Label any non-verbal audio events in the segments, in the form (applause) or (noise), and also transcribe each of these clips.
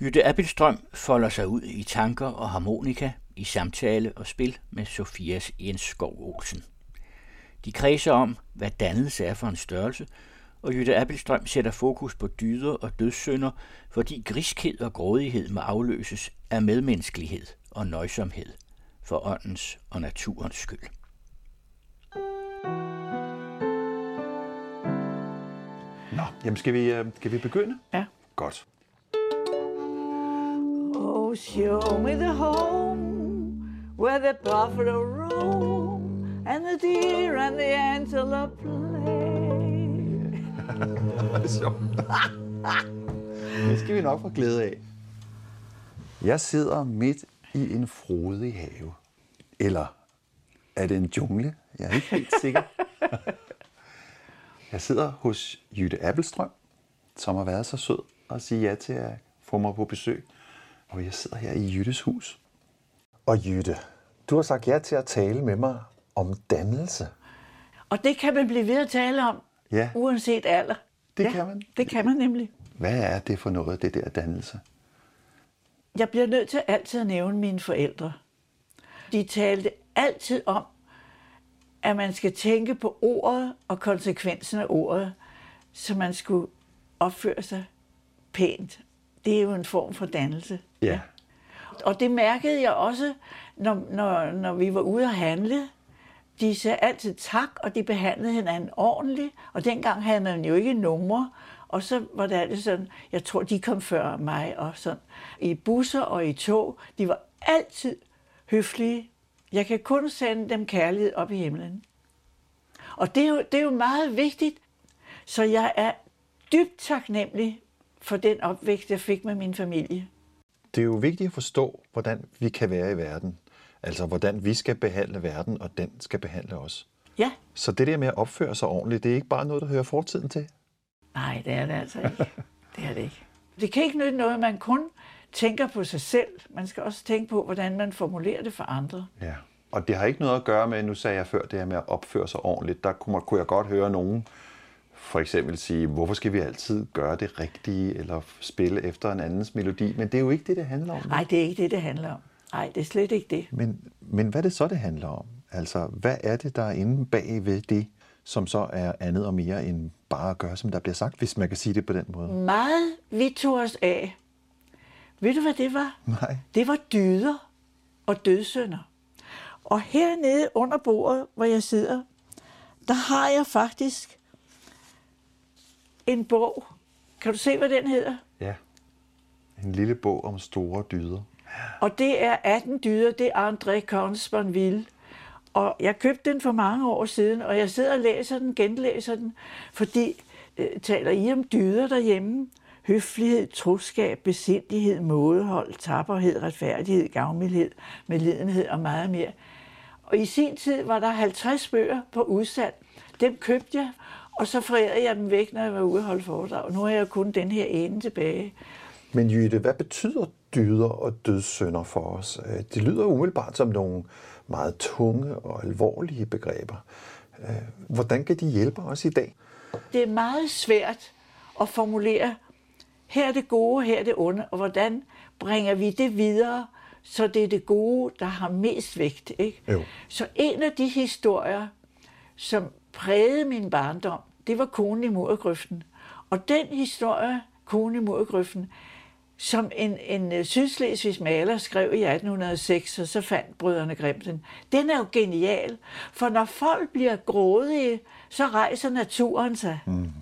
Jytte Appelstrøm folder sig ud i tanker og harmonika, i samtale og spil med Sofias Jens Skov Olsen. De kredser om, hvad dannelse er for en størrelse, og Jytte Appelstrøm sætter fokus på dyder og dødssynder, fordi griskhed og grådighed må afløses af medmenneskelighed og nøjsomhed for åndens og naturens skyld. Nå, jamen skal vi, øh, skal vi begynde? Ja. Godt. Oh, show me the home where the buffalo roam and the deer and the antelope play. (laughs) (laughs) Det skal vi nok få glæde af. Jeg sidder midt i en frodig have. Eller er det en jungle? Jeg er ikke helt sikker. (laughs) Jeg sidder hos Jytte Appelstrøm, som har været så sød at sige ja til at få mig på besøg. Og jeg sidder her i Jyttes hus. Og Jytte, du har sagt ja til at tale med mig om dannelse. Og det kan man blive ved at tale om, Ja. uanset alder. Det ja, kan man. Det kan man nemlig. Hvad er det for noget, det der dannelse? Jeg bliver nødt til altid at nævne mine forældre. De talte altid om, at man skal tænke på ordet og konsekvensen af ordet, så man skulle opføre sig pænt. Det er jo en form for dannelse. Ja. Og det mærkede jeg også, når, når, når vi var ude at handle. De sagde altid tak, og de behandlede hinanden ordentligt. Og dengang havde man jo ikke numre. Og så var det altid sådan, jeg tror, de kom før mig og sådan. I busser og i tog, de var altid høflige. Jeg kan kun sende dem kærlighed op i himlen. Og det er, jo, det er jo meget vigtigt. Så jeg er dybt taknemmelig for den opvækst, jeg fik med min familie. Det er jo vigtigt at forstå, hvordan vi kan være i verden. Altså, hvordan vi skal behandle verden, og den skal behandle os. Ja, Så det der med at opføre sig ordentligt, det er ikke bare noget, der hører fortiden til. Nej, det er det altså ikke. Det er det ikke. Det kan ikke nytte noget, man kun tænker på sig selv. Man skal også tænke på, hvordan man formulerer det for andre. Ja. Og det har ikke noget at gøre med, nu sagde jeg før, det her med at opføre sig ordentligt. Der kunne, kunne jeg godt høre nogen for eksempel sige, hvorfor skal vi altid gøre det rigtige, eller spille efter en andens melodi. Men det er jo ikke det, det handler om. Nej, det er ikke det, det handler om. Nej, det er slet ikke det. Men, men hvad er det så, det handler om? Altså, hvad er det, der er inde bag ved det, som så er andet og mere end bare at gøre, som der bliver sagt, hvis man kan sige det på den måde? Meget vi tog os af. Ved du, hvad det var? Nej. Det var dyder og dødsønder. Og hernede under bordet, hvor jeg sidder, der har jeg faktisk en bog. Kan du se, hvad den hedder? Ja. En lille bog om store dyder. Og det er 18 dyder, det er André Consponville. Og jeg købte den for mange år siden, og jeg sidder og læser den, genlæser den, fordi øh, taler I om dyder derhjemme? Høflighed, troskab, besindighed, mådehold, tapperhed, retfærdighed, gavmildhed, medlidenhed og meget mere. Og i sin tid var der 50 bøger på udsalg. Dem købte jeg, og så forærede jeg dem væk, når jeg var ude og holde foredrag. Nu har jeg kun den her ene tilbage. Men Jytte, hvad betyder dyder og dødssynder for os? Øh, Det lyder umiddelbart som nogle meget tunge og alvorlige begreber. Øh, Hvordan kan de hjælpe os i dag? det er meget svært at formulere, her er det gode, her er det onde, og hvordan bringer vi det videre, så det er det gode, der har mest vægt. Ikke? Jo. Så en af de historier, som prægede min barndom, det var konen i murgrøften. Og den historie, konen i murgrøften, som en, en øh, sydslesvigsk maler skrev i 1806, og så fandt brødrene Grimm den. Den er jo genial, for når folk bliver grådige, så rejser naturen sig. Mm.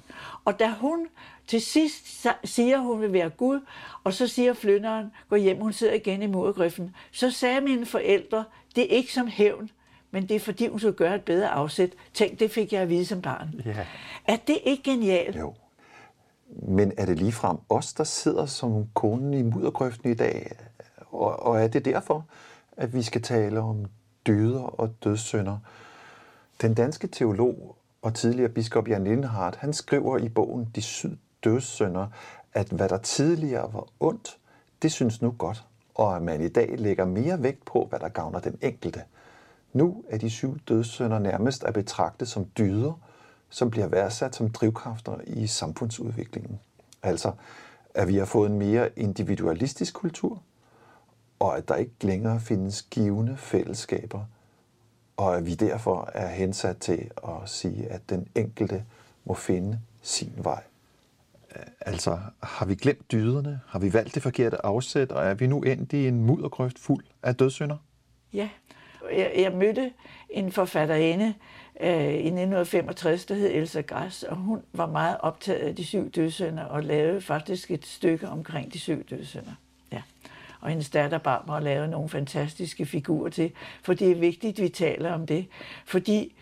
Og da hun til sidst siger, hun vil være Gud, og så siger flynderen, gå hjem, hun sidder igen i murgrøften, så sagde mine forældre, det er ikke som hævn, men det er fordi, hun skulle gøre et bedre afsæt. Tænk, det fik jeg at vide som barn. Ja. Er det ikke genialt? Jo. Men er det ligefrem os, der sidder som konen i muddergrøften i dag? Og, og er det derfor, at vi skal tale om dyder og dødssynder? Den danske teolog og tidligere biskop Jan Lindhardt, han skriver i bogen De syv dødssynder, at hvad der tidligere var ondt, det synes nu godt, og at man i dag lægger mere vægt på, hvad der gavner den enkelte. Nu er de syv dødssynder nærmest at betragte som dyder, som bliver værdsat som drivkræfter i samfundsudviklingen. Altså, At vi har fået en mere individualistisk kultur, og at der ikke længere findes givende fællesskaber, og at vi derfor er hensat til at sige, at den enkelte må finde sin vej. Altså, har vi glemt dyderne? Har vi valgt det forkerte afsæt, og er vi nu endt i en muddergrøft fuld af dødssynder? Ja. Jeg, jeg mødte en forfatterinde øh, i 1965, der hed Elsa Græs, og hun var meget optaget af de syv dødssynder og lavede faktisk et stykke omkring de syv dødssynder. Ja. Og hendes datter Barbara lavede nogle fantastiske figurer til, for det er vigtigt, at vi taler om det. Fordi,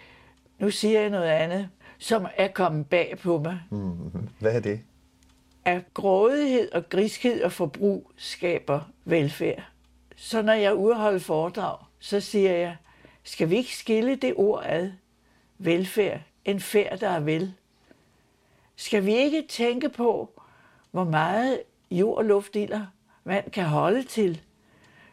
nu siger jeg noget andet, som er kommet bag på mig. Mm-hmm. Hvad er det? At grådighed og griskhed og forbrug skaber velfærd. Så når jeg er ude at holde foredrag, så siger jeg, skal vi ikke skille det ord ad? Velfærd. En færd, der er vel. Skal vi ikke tænke på, hvor meget jord og luft ilder vand kan holde til,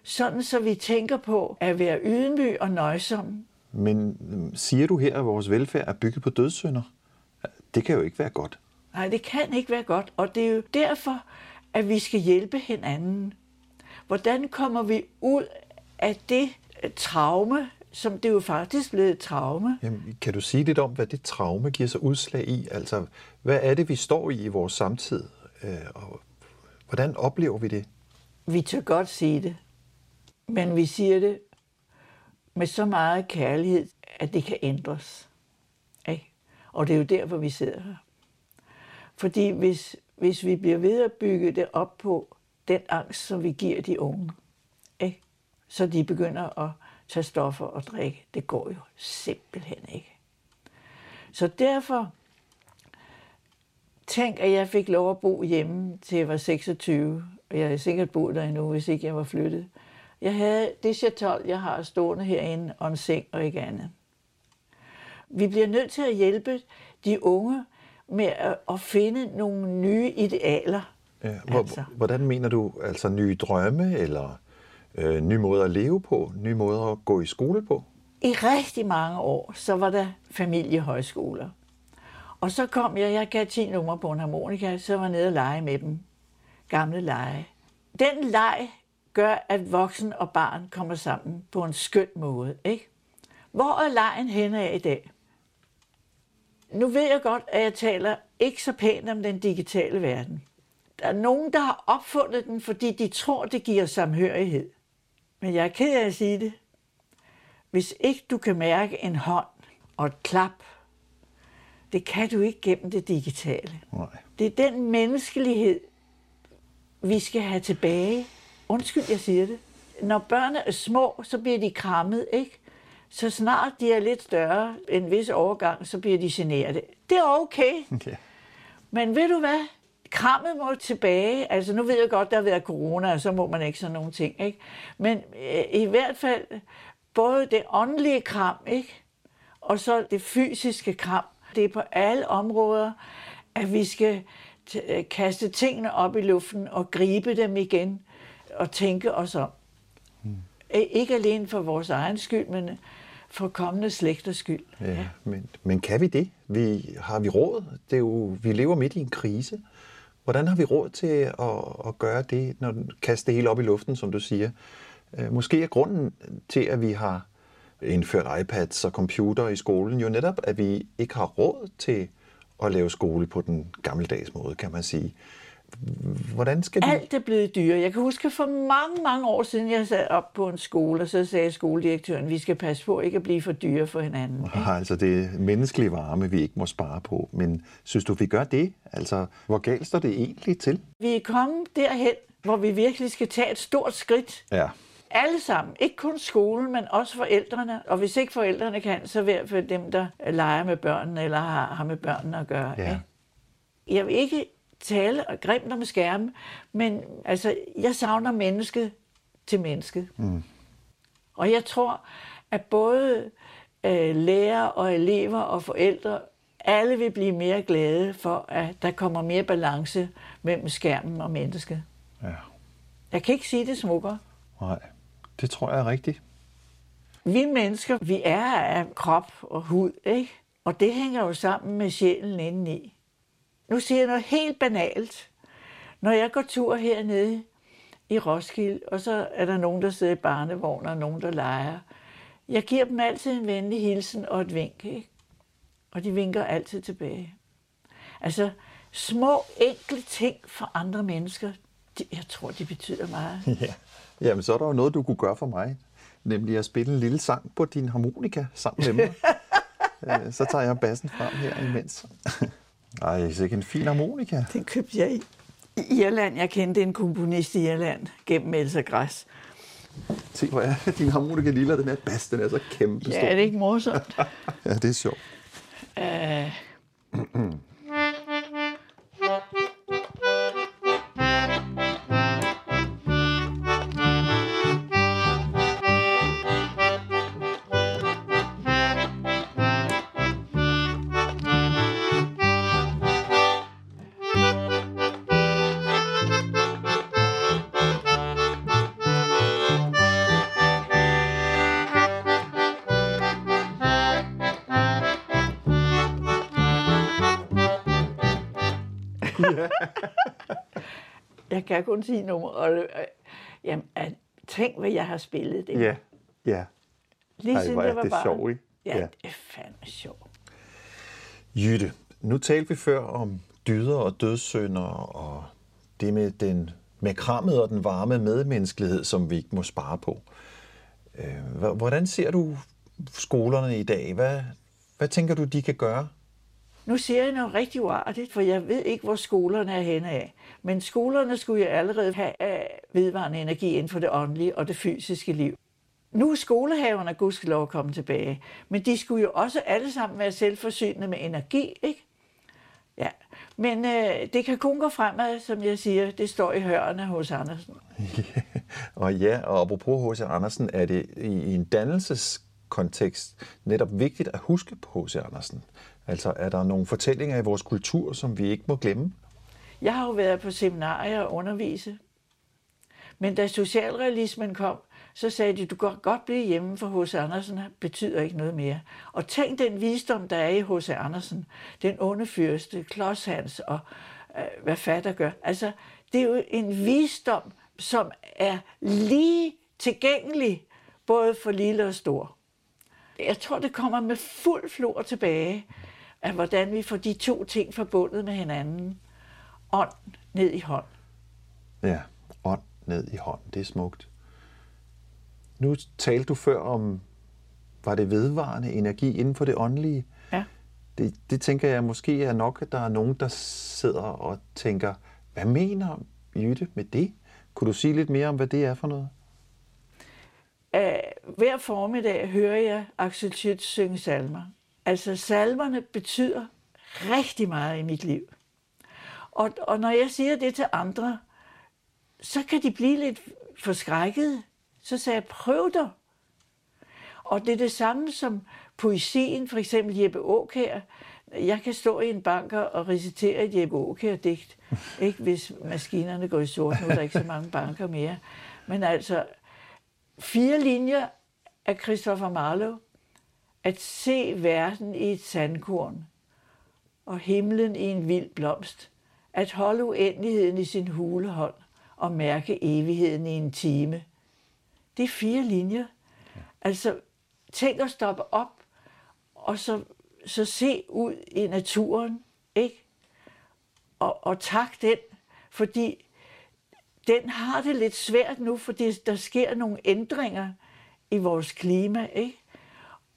sådan så vi tænker på at være ydmyg og nøjsom. Men øhm, siger du her, at vores velfærd er bygget på dødssynder? Det kan jo ikke være godt. Nej, det kan ikke være godt, og det er jo derfor, at vi skal hjælpe hinanden. Hvordan kommer vi ud af det traume, som det jo faktisk blevet et traume? Jamen, kan du sige lidt om, hvad det traume giver sig udslag i? Altså, hvad er det, vi står i i vores samtid? Øh, og hvordan oplever vi det? Vi tør godt sige det, men vi siger det med så meget kærlighed, at det kan ændres. Ikke? Og det er jo derfor, vi sidder her. Fordi hvis, hvis vi bliver ved at bygge det op på den angst, som vi giver de unge? Så de begynder at tage stoffer og drikke, det går jo simpelthen ikke. Så derfor tænk, at jeg fik lov at bo hjemme til jeg var 26, og jeg havde sikkert boet der endnu, hvis ikke jeg var flyttet. Jeg havde det chatol, jeg har stående herinde, og en seng og ikke andet. Vi bliver nødt til at hjælpe de unge med at, at finde nogle nye idealer. Ja, hvor, altså. Hvordan mener du? Altså nye drømme, eller øh, nye måder at leve på, nye måder at gå i skole på? I rigtig mange år, så var der familiehøjskoler. Og så kom jeg, jeg gav 10 numre på en harmonika, så var jeg nede og lege med dem. Gamle lege. Den leg gør, at voksen og barn kommer sammen på en skøn måde. Ikke? Hvor er lejen henne af i dag? Nu ved jeg godt, at jeg taler ikke så pænt om den digitale verden. Der er nogen, der har opfundet den, fordi de tror, det giver samhørighed. Men jeg er ked af at sige det. Hvis ikke du kan mærke en hånd og et klap, det kan du ikke gennem det digitale. Nej. Det er den menneskelighed, vi skal have tilbage. Undskyld, jeg siger det. Når børn er små, så bliver de krammet, ikke? Så snart de er lidt større, en vis overgang, så bliver de generede. Det er okay. Okay. Men ved du hvad? Krammet må tilbage. Altså nu ved jeg godt, der har været corona, og så må man ikke sådan nogle ting. Ikke? Men øh, i hvert fald både det åndelige kram, ikke? og så det fysiske kram. Det er på alle områder, at vi skal øh, kaste tingene op i luften og gribe dem igen og tænke os om. Hmm. Ikke alene for vores egen skyld, men for kommende slægters skyld. Ja, ja. Men, men kan vi det? Vi, har vi råd? Det er jo, vi lever midt i en krise. Hvordan har vi råd til at, at gøre det, når kaste det hele op i luften, som du siger? Øh, måske er grunden til, at vi har indført iPads og computer i skolen, jo netop, at vi ikke har råd til at lave skole på den gammeldags måde, kan man sige. Hvordan skal vi... Alt er blevet dyrere. Jeg kan huske for mange, mange år siden, jeg sad op på en skole, og så sagde skoledirektøren, vi skal passe på ikke at blive for dyre for hinanden. Ikke? Altså det er menneskelige varme, vi ikke må spare på. Men synes du, vi gør det? Altså, hvor galt står det egentlig til? Vi er kommet derhen, hvor vi virkelig skal tage et stort skridt. Ja. Alle sammen. Ikke kun skolen, men også forældrene. Og hvis ikke forældrene kan, så i hvert fald dem, der leger med børnene, eller har, har med børnene at gøre. Ja. Ikke? Jeg vil ikke tale og grimt om skærme, men altså, jeg savner mennesket til mennesket. Mm. Og jeg tror, at både øh, lærere og elever og forældre, alle vil blive mere glade for, at der kommer mere balance mellem skærmen og mennesket. Ja. Jeg kan ikke sige det smukkere. Nej, det tror jeg er rigtigt. Vi mennesker, vi er af krop og hud, ikke? Og det hænger jo sammen med sjælen indeni. Nu siger jeg noget helt banalt. Når jeg går tur hernede i Roskilde, og så er der nogen, der sidder i barnevogn, og nogen, der leger. Jeg giver dem altid en venlig hilsen og et vink, ikke? Og de vinker altid tilbage. Altså, små, enkle ting for andre mennesker, de, jeg tror, de betyder meget. (laughs) Ja. Jamen, så er der jo noget, du kunne gøre for mig. Nemlig at spille en lille sang på din harmonika sammen med mig. (laughs) Øh, så tager jeg bassen frem her imens. (laughs) Ej, så en fin harmonika. Den købte jeg i Irland. Jeg kendte en komponist i Irland gennem Elsa Græs. Se, hvor er (laughs) din harmonika lille, den her bas, den er så kæmpe. Ja, er det ikke morsomt? (laughs) ja, det er sjovt. Uh... (clears throat) kan kun sige nummer. Og, øh, jamen, at, tænk, hvad jeg har spillet det. Ja, ja. Lige Ej, siden jeg var det barn. sjovt, ikke? Ja, Ja. det er fandme sjovt. Jytte, nu talte vi før om dyder og dødssynder og det med den med krammet og den varme medmenneskelighed, som vi ikke må spare på. Øh, Hvordan ser du skolerne i dag? Hvad, hvad tænker du, de kan gøre? Nu siger jeg noget rigtig uartigt, for jeg ved ikke, hvor skolerne er henne af. Men skolerne skulle jo allerede have øh, vedvarende energi inden for det åndelige og det fysiske liv. Nu er skolehaverne gudskelov kommet tilbage, men de skulle jo også alle sammen være selvforsynende med energi, ikke? Ja, men øh, det kan kun gå fremad, som jeg siger. Det står i hørene hos Andersen. (laughs) og ja, og apropos H.C. Andersen, er det i en dannelseskontekst netop vigtigt at huske på H.C. Andersen. Altså, er der nogle fortællinger i vores kultur, som vi ikke må glemme? Jeg har jo været på seminarier og undervise. Men da socialrealismen kom, så sagde de, du kan godt blive hjemme, for H.C. Andersen betyder ikke noget mere. Og tænk den visdom, der er i H.C. Andersen. Den onde fyrste, Klods Hans og øh, hvad fatter gør. Altså, det er jo en visdom, som er lige tilgængelig, både for lille og stor. Jeg tror, det kommer med fuld flor tilbage, af hvordan vi får de to ting forbundet med hinanden. Ånd ned i hånd. Ja, ånd ned i hånd. Det er smukt. Nu talte du før om, var det vedvarende energi inden for det åndelige? Ja. Det, det tænker jeg måske er nok, at der er nogen, der sidder og tænker, hvad mener Jytte med det? Kunne du sige lidt mere om, hvad det er for noget? Uh, hver formiddag hører jeg Axel Schütz synge salmer. Altså salmerne betyder rigtig meget i mit liv. Og, og når jeg siger det til andre, så kan de blive lidt forskrækket. Så sagde jeg, prøv dig. Og det er det samme som poesien, for eksempel Jeppe Aukær. Jeg kan stå i en banker og recitere et Jeppe Aukær-digt, ikke hvis maskinerne går i sort. Nu er der ikke så mange banker mere. Men altså, fire linjer af Christopher Marlowe. At se verden i et sandkorn, og himlen i en vild blomst. At holde uendeligheden i sin hulehånd, og mærke evigheden i en time. Det er fire linjer. Altså, tænk at stoppe op, og så, så se ud i naturen, ikke? Og, og tak den, fordi den har det lidt svært nu, fordi der sker nogle ændringer i vores klima, ikke?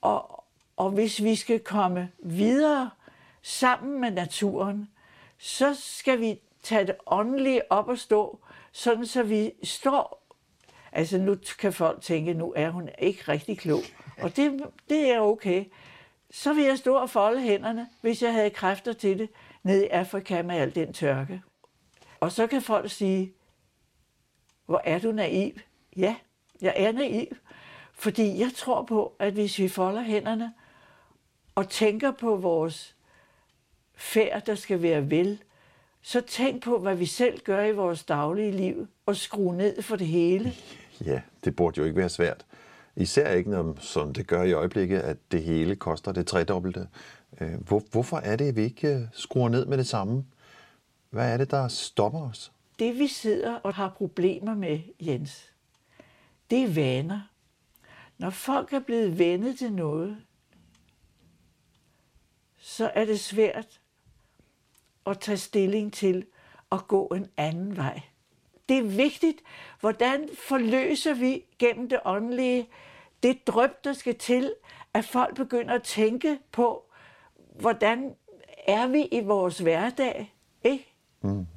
Og, og hvis vi skal komme videre sammen med naturen, så skal vi tage det åndelige op og stå, sådan så vi står Altså nu kan folk tænke, nu er hun ikke rigtig klog. Og det, det er okay. Så vil jeg stå og folde hænderne, hvis jeg havde kræfter til det, nede i Afrika med al den tørke. Og så kan folk sige, hvor er du naiv? Ja, jeg er naiv. Fordi jeg tror på, at hvis vi folder hænderne og tænker på vores færd, der skal være vel, så tænk på, hvad vi selv gør i vores daglige liv, og skrue ned for det hele. Ja, det burde jo ikke være svært. Især ikke, når, som det gør i øjeblikket, at det hele koster det tredobbelte. Øh, Hvor, hvorfor er det, at vi ikke øh, skruer ned med det samme? Hvad er det, der stopper os? det, vi sidder og har problemer med, Jens, det er vaner. Når folk er blevet vendet til noget, så er det svært at tage stilling til at gå en anden vej. Det er vigtigt, hvordan forløser vi gennem det åndelige det drøb, der skal til, at folk begynder at tænke på, hvordan er vi i vores hverdag, ikke? Mm.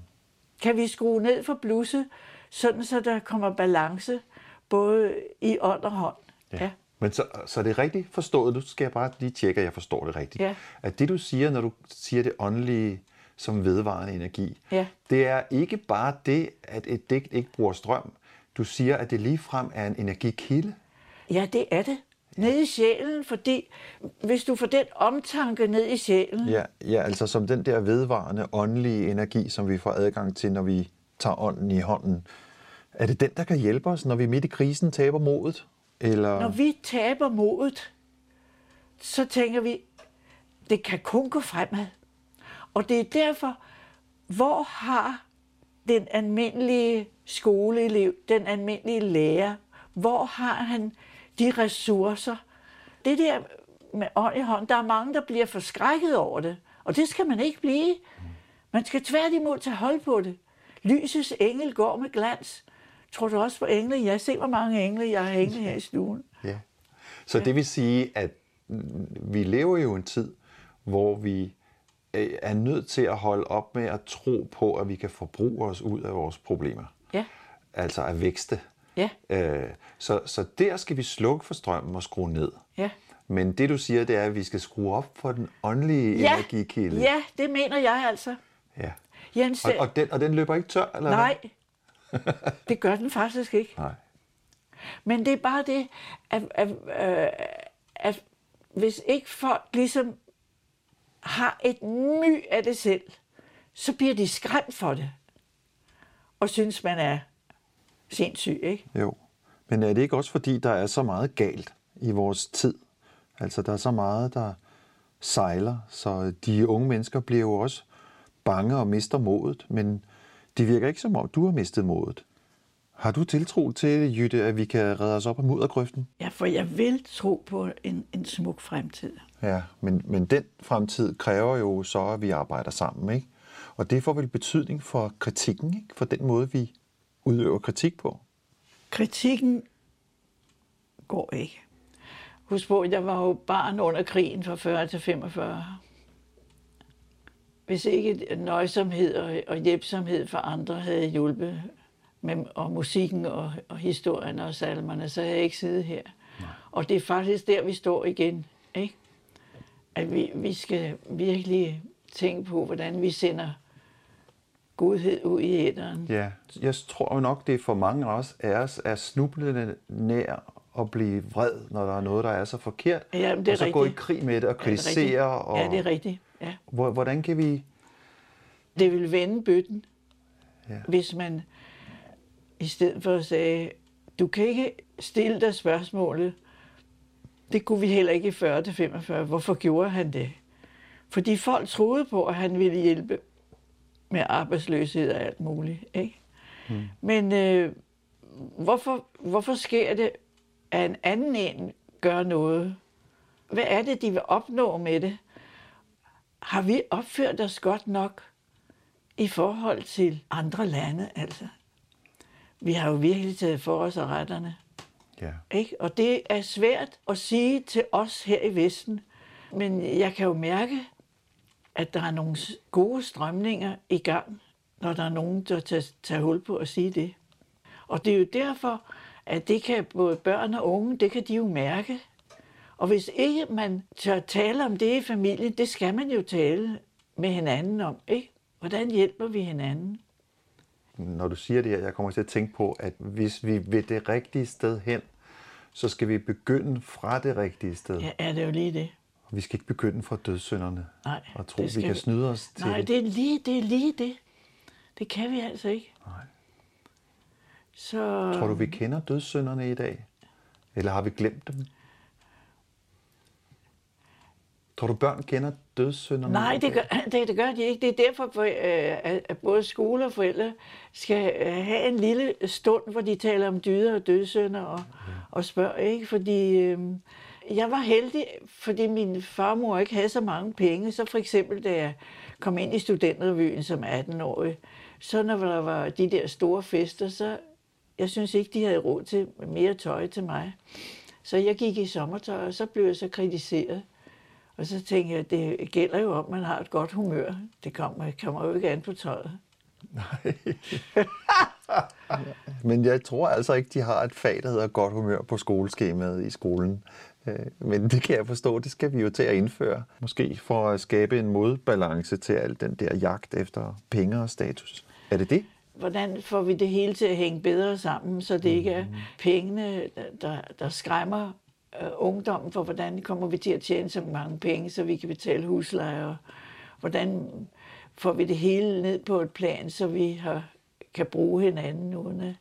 Kan vi skrue ned for blusset, sådan så der kommer balance både i ånd og hånd? Ja. ja. Men så, så er det rigtigt forstået, nu skal jeg bare lige tjekke, at jeg forstår det rigtigt. Ja. At det du siger, når du siger det åndelige som vedvarende energi, Ja. det er ikke bare det, at et digt ikke bruger strøm. Du siger, at det ligefrem er en energikilde. Ja, det er det. Ned i sjælen, fordi hvis du får den omtanke ned i sjælen, Ja, ja, altså som den der vedvarende åndelige energi, som vi får adgang til, når vi tager ånden i hånden. Er det den, der kan hjælpe os, når vi midt i krisen taber modet? Eller... når vi taber modet, så tænker vi, det kan kun gå fremad. Og det er derfor, hvor har den almindelige skoleelev, den almindelige lærer, hvor har han de ressourcer? Det der med ånd i hånd, der er mange, der bliver forskrækket over det. Og det skal man ikke blive. Man skal tværtimod tage hold på det. Lysets engel går med glans. Tror du også på engle? Jeg ser, hvor mange engle jeg har hængende her i stuen. Ja. Så det vil sige, at vi lever jo en tid, hvor vi øh, er nødt til at holde op med at tro på, at vi kan forbruge os ud af vores problemer. Ja, Altså at vækste. ja, Øh, så, så der skal vi slukke for strømmen og skrue ned. ja. Men det du siger, det er, at vi skal skrue op for den åndelige Ja, energikilde. ja, det mener jeg altså. ja. Jens, Og, og, den, og den løber ikke tør, eller nej, (laughs) det gør den faktisk ikke. Nej. Men det er bare det, at, at, øh, at hvis ikke folk ligesom har et my af det selv, så bliver de skræmt for det. Og synes, man er sindssyg, ikke? Jo. Men er det ikke også fordi, der er så meget galt i vores tid? Altså, der er så meget, der sejler, så de unge mennesker bliver jo også bange og mister modet, men det virker ikke som om, du har mistet modet. Har du tiltro til, Jytte, at vi kan redde os op af muddergrøften? Ja, for jeg vil tro på en, en smuk fremtid. Ja, men, men den fremtid kræver jo så, at vi arbejder sammen, ikke? Og det får vel betydning for kritikken, ikke? For den måde, vi udøver kritik på. Kritikken går ikke. Husk på, jeg var jo barn under krigen fra 40 til 45. Hvis ikke nøjsomhed og, og hjælpsomhed for andre havde hjulpet, med, og musikken og, og historien og salmerne, så havde jeg ikke siddet her. Nej. Og det er faktisk der, vi står igen. Ikke? At vi, vi skal virkelig tænke på, hvordan vi sender godhed ud i æderen. Ja, jeg tror nok, det er for mange af os, af os er snublende nær at blive vred, når der er noget, der er så forkert. Ja, det er og så gå i rigtigt. krig med det og Er det rigtigt? kritisere. og Ja, det er rigtigt. Ja. Hvor- Hvordan kan vi... Det vil vende bøtten, Ja. hvis man i stedet for at sige, du kan ikke stille dig spørgsmålet, det kunne vi heller ikke i 40 til 45. Hvorfor gjorde han det? Fordi folk troede på, at han ville hjælpe med arbejdsløshed og alt muligt. Ikke? Mm. Men øh, hvorfor, hvorfor sker det, at en anden en gør noget? Hvad er det, de vil opnå med det? Har vi opført os godt nok i forhold til andre lande? Altså, vi har jo virkelig taget for os af retterne. Ja. Ikke? Og det er svært at sige til os her i Vesten, men jeg kan jo mærke, at der er nogle gode strømninger i gang, når der er nogen, der tager, tager hul på at sige det. Og det er jo derfor, at det kan både børn og unge, det kan de jo mærke. Og hvis ikke man tør tale om det i familien, det skal man jo tale med hinanden om, ikke? Hvordan hjælper vi hinanden? Når du siger det her, jeg kommer til at tænke på, at hvis vi vil det rigtige sted hen, så skal vi begynde fra det rigtige sted. Ja, er det jo lige det. Vi skal ikke begynde fra dødssynderne Nej, og tro, vi kan vi- snyde os til Nej, det er lige det. Er lige det. Det kan vi altså ikke. Nej. Så Tror du, vi kender dødssynderne i dag? Eller har vi glemt dem? Tror du, børn kender dødssynderne? Nej, det gør, (clears throat) det, det gør de ikke. Det er derfor, for, øh, at både skole og forældre skal øh, have en lille stund, hvor de taler om dyder og dødssynder og, og spørger. Ikke? Fordi øh, jeg var heldig, fordi min farmor ikke havde så mange penge. Så for eksempel, da jeg kom ind i studenterrevyen som 18-årig, så når der var de der store fester, så jeg synes ikke, de havde råd til mere tøj til mig. Så jeg gik i sommertøj, og så blev jeg så kritiseret. Og så tænkte jeg, det gælder jo om, at man har et godt humør. Det kommer, kommer jo ikke an på tøjet. Nej. (laughs) Men jeg tror altså ikke, de har et fag, der hedder godt humør på skoleskemaet i skolen. Øh, men det kan jeg forstå, det skal vi jo til at indføre. Måske for at skabe en modbalance til al den der jagt efter penge og status. Er det det? Hvordan får vi det hele til at hænge bedre sammen, så det ikke er pengene, der, der skræmmer øh, ungdommen for, hvordan kommer vi til at tjene så mange penge, så vi kan betale husleje, og hvordan får vi det hele ned på et plan, så vi har, kan bruge hinanden uden at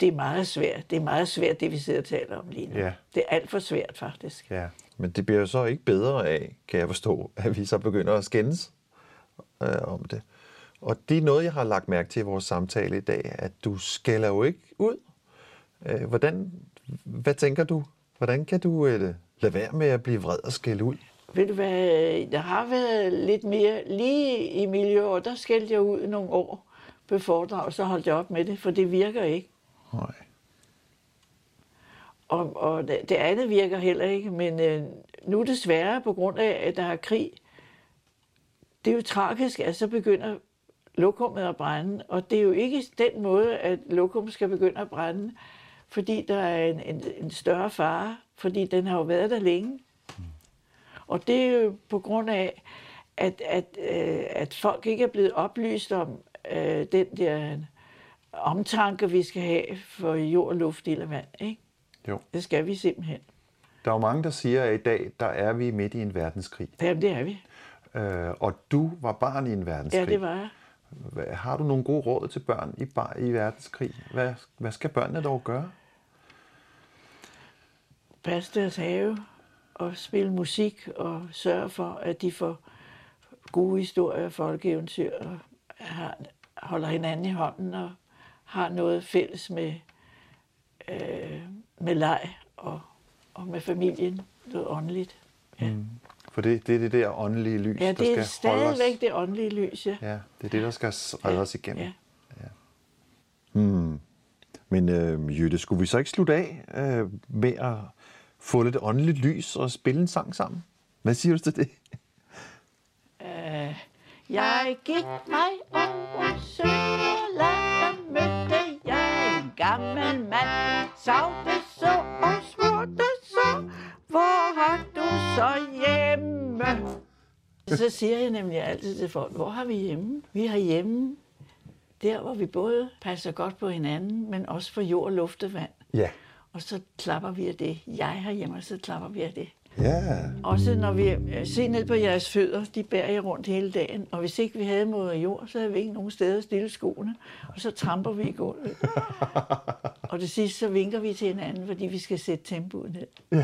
det er meget svært. Det er meget svært, det vi sidder og taler om lige nu. Ja. Det er alt for svært, faktisk. Ja. Men det bliver jo så ikke bedre af, kan jeg forstå, at vi så begynder at skændes øh, om det. Og det er noget, jeg har lagt mærke til i vores samtale i dag, at du skælder jo ikke ud. Øh, hvordan, hvad tænker du? Hvordan kan du øh, lade være med at blive vred og skælde ud? Ved du hvad, der har været lidt mere, lige i miljøet, der skældte jeg ud nogle år på foredrag, så holdt jeg op med det, for det virker ikke. Nej. Og, og det, det andet virker heller ikke, men øh, nu desværre på grund af, at der er krig, det er jo tragisk, at så begynder lokummet at brænde, og det er jo ikke den måde, at lokum skal begynde at brænde, fordi der er en, en, en større fare, fordi den har jo været der længe. Og det er jo på grund af, at, at, øh, at folk ikke er blevet oplyst om øh, den der omtanke, vi skal have for jord, luft, ild og vand. Ikke? Jo. Det skal vi simpelthen. Der er jo mange, der siger, at i dag, der er vi midt i en verdenskrig. Jamen, det er vi. Øh, og du var barn i en verdenskrig. Ja, det var jeg. Har du nogle gode råd til børn i, bar, i verdenskrig? Hvad, hvad skal børnene dog gøre? Passe deres have og spille musik og sørge for, at de får gode historier, folkeeventyr og har, holder hinanden i hånden og har noget fælles med, øh, med leg og, og med familien, noget åndeligt. Ja, mm. For det, det er det der åndelige lys, ja der det er skal holde os. stadigvæk det åndelige lys, ja. Ja, det er det, der skal redde os igennem. Ja. Men øh, Jytte, skulle vi så ikke slutte af øh, med at få lidt åndeligt lys og spille en sang sammen? Hvad siger du til det? Jeg gik mig Sønderland, og mødte jeg en gammel mand. Savte så og spurgte så, hvor du så hjemme? Så siger jeg nemlig altid til folk, hvor har vi hjemme? Vi har hjemme der, hvor vi både passer godt på hinanden, men også for jord, luft og vand. Ja. Og så klapper vi af det. Jeg har hjemme, og så klapper vi af det. Ja. Også når vi øh, ser ned på jeres fødder, de bærer jeg rundt hele dagen. Og hvis ikke vi havde moder jord, så havde vi ikke nogen steder at stille skoene. Og så tramper vi i gulvet. (laughs) og det sidste, så vinker vi til hinanden, fordi vi skal sætte tempoet ned.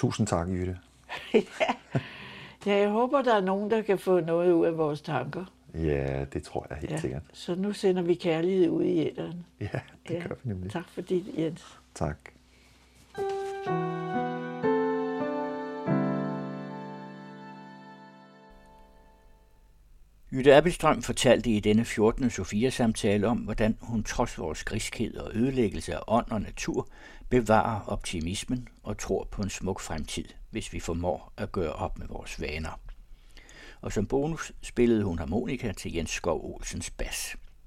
Tusind tak, Jytte. (laughs) Ja, jeg håber, der er nogen, der kan få noget ud af vores tanker. Ja, det tror jeg helt Ja. sikkert. Så nu sender vi kærlighed ud i æderen. Ja, det gør vi nemlig. Tak for det, Jens. Tak. Jytte Appelstrøm fortalte i denne 14. Sofia-samtale om, hvordan hun trods vores griskhed og ødelæggelse af ånd og natur bevarer optimismen og tror på en smuk fremtid, hvis vi formår at gøre op med vores vaner. Og som bonus spillede hun harmonika til Jens Skov Olsens bas.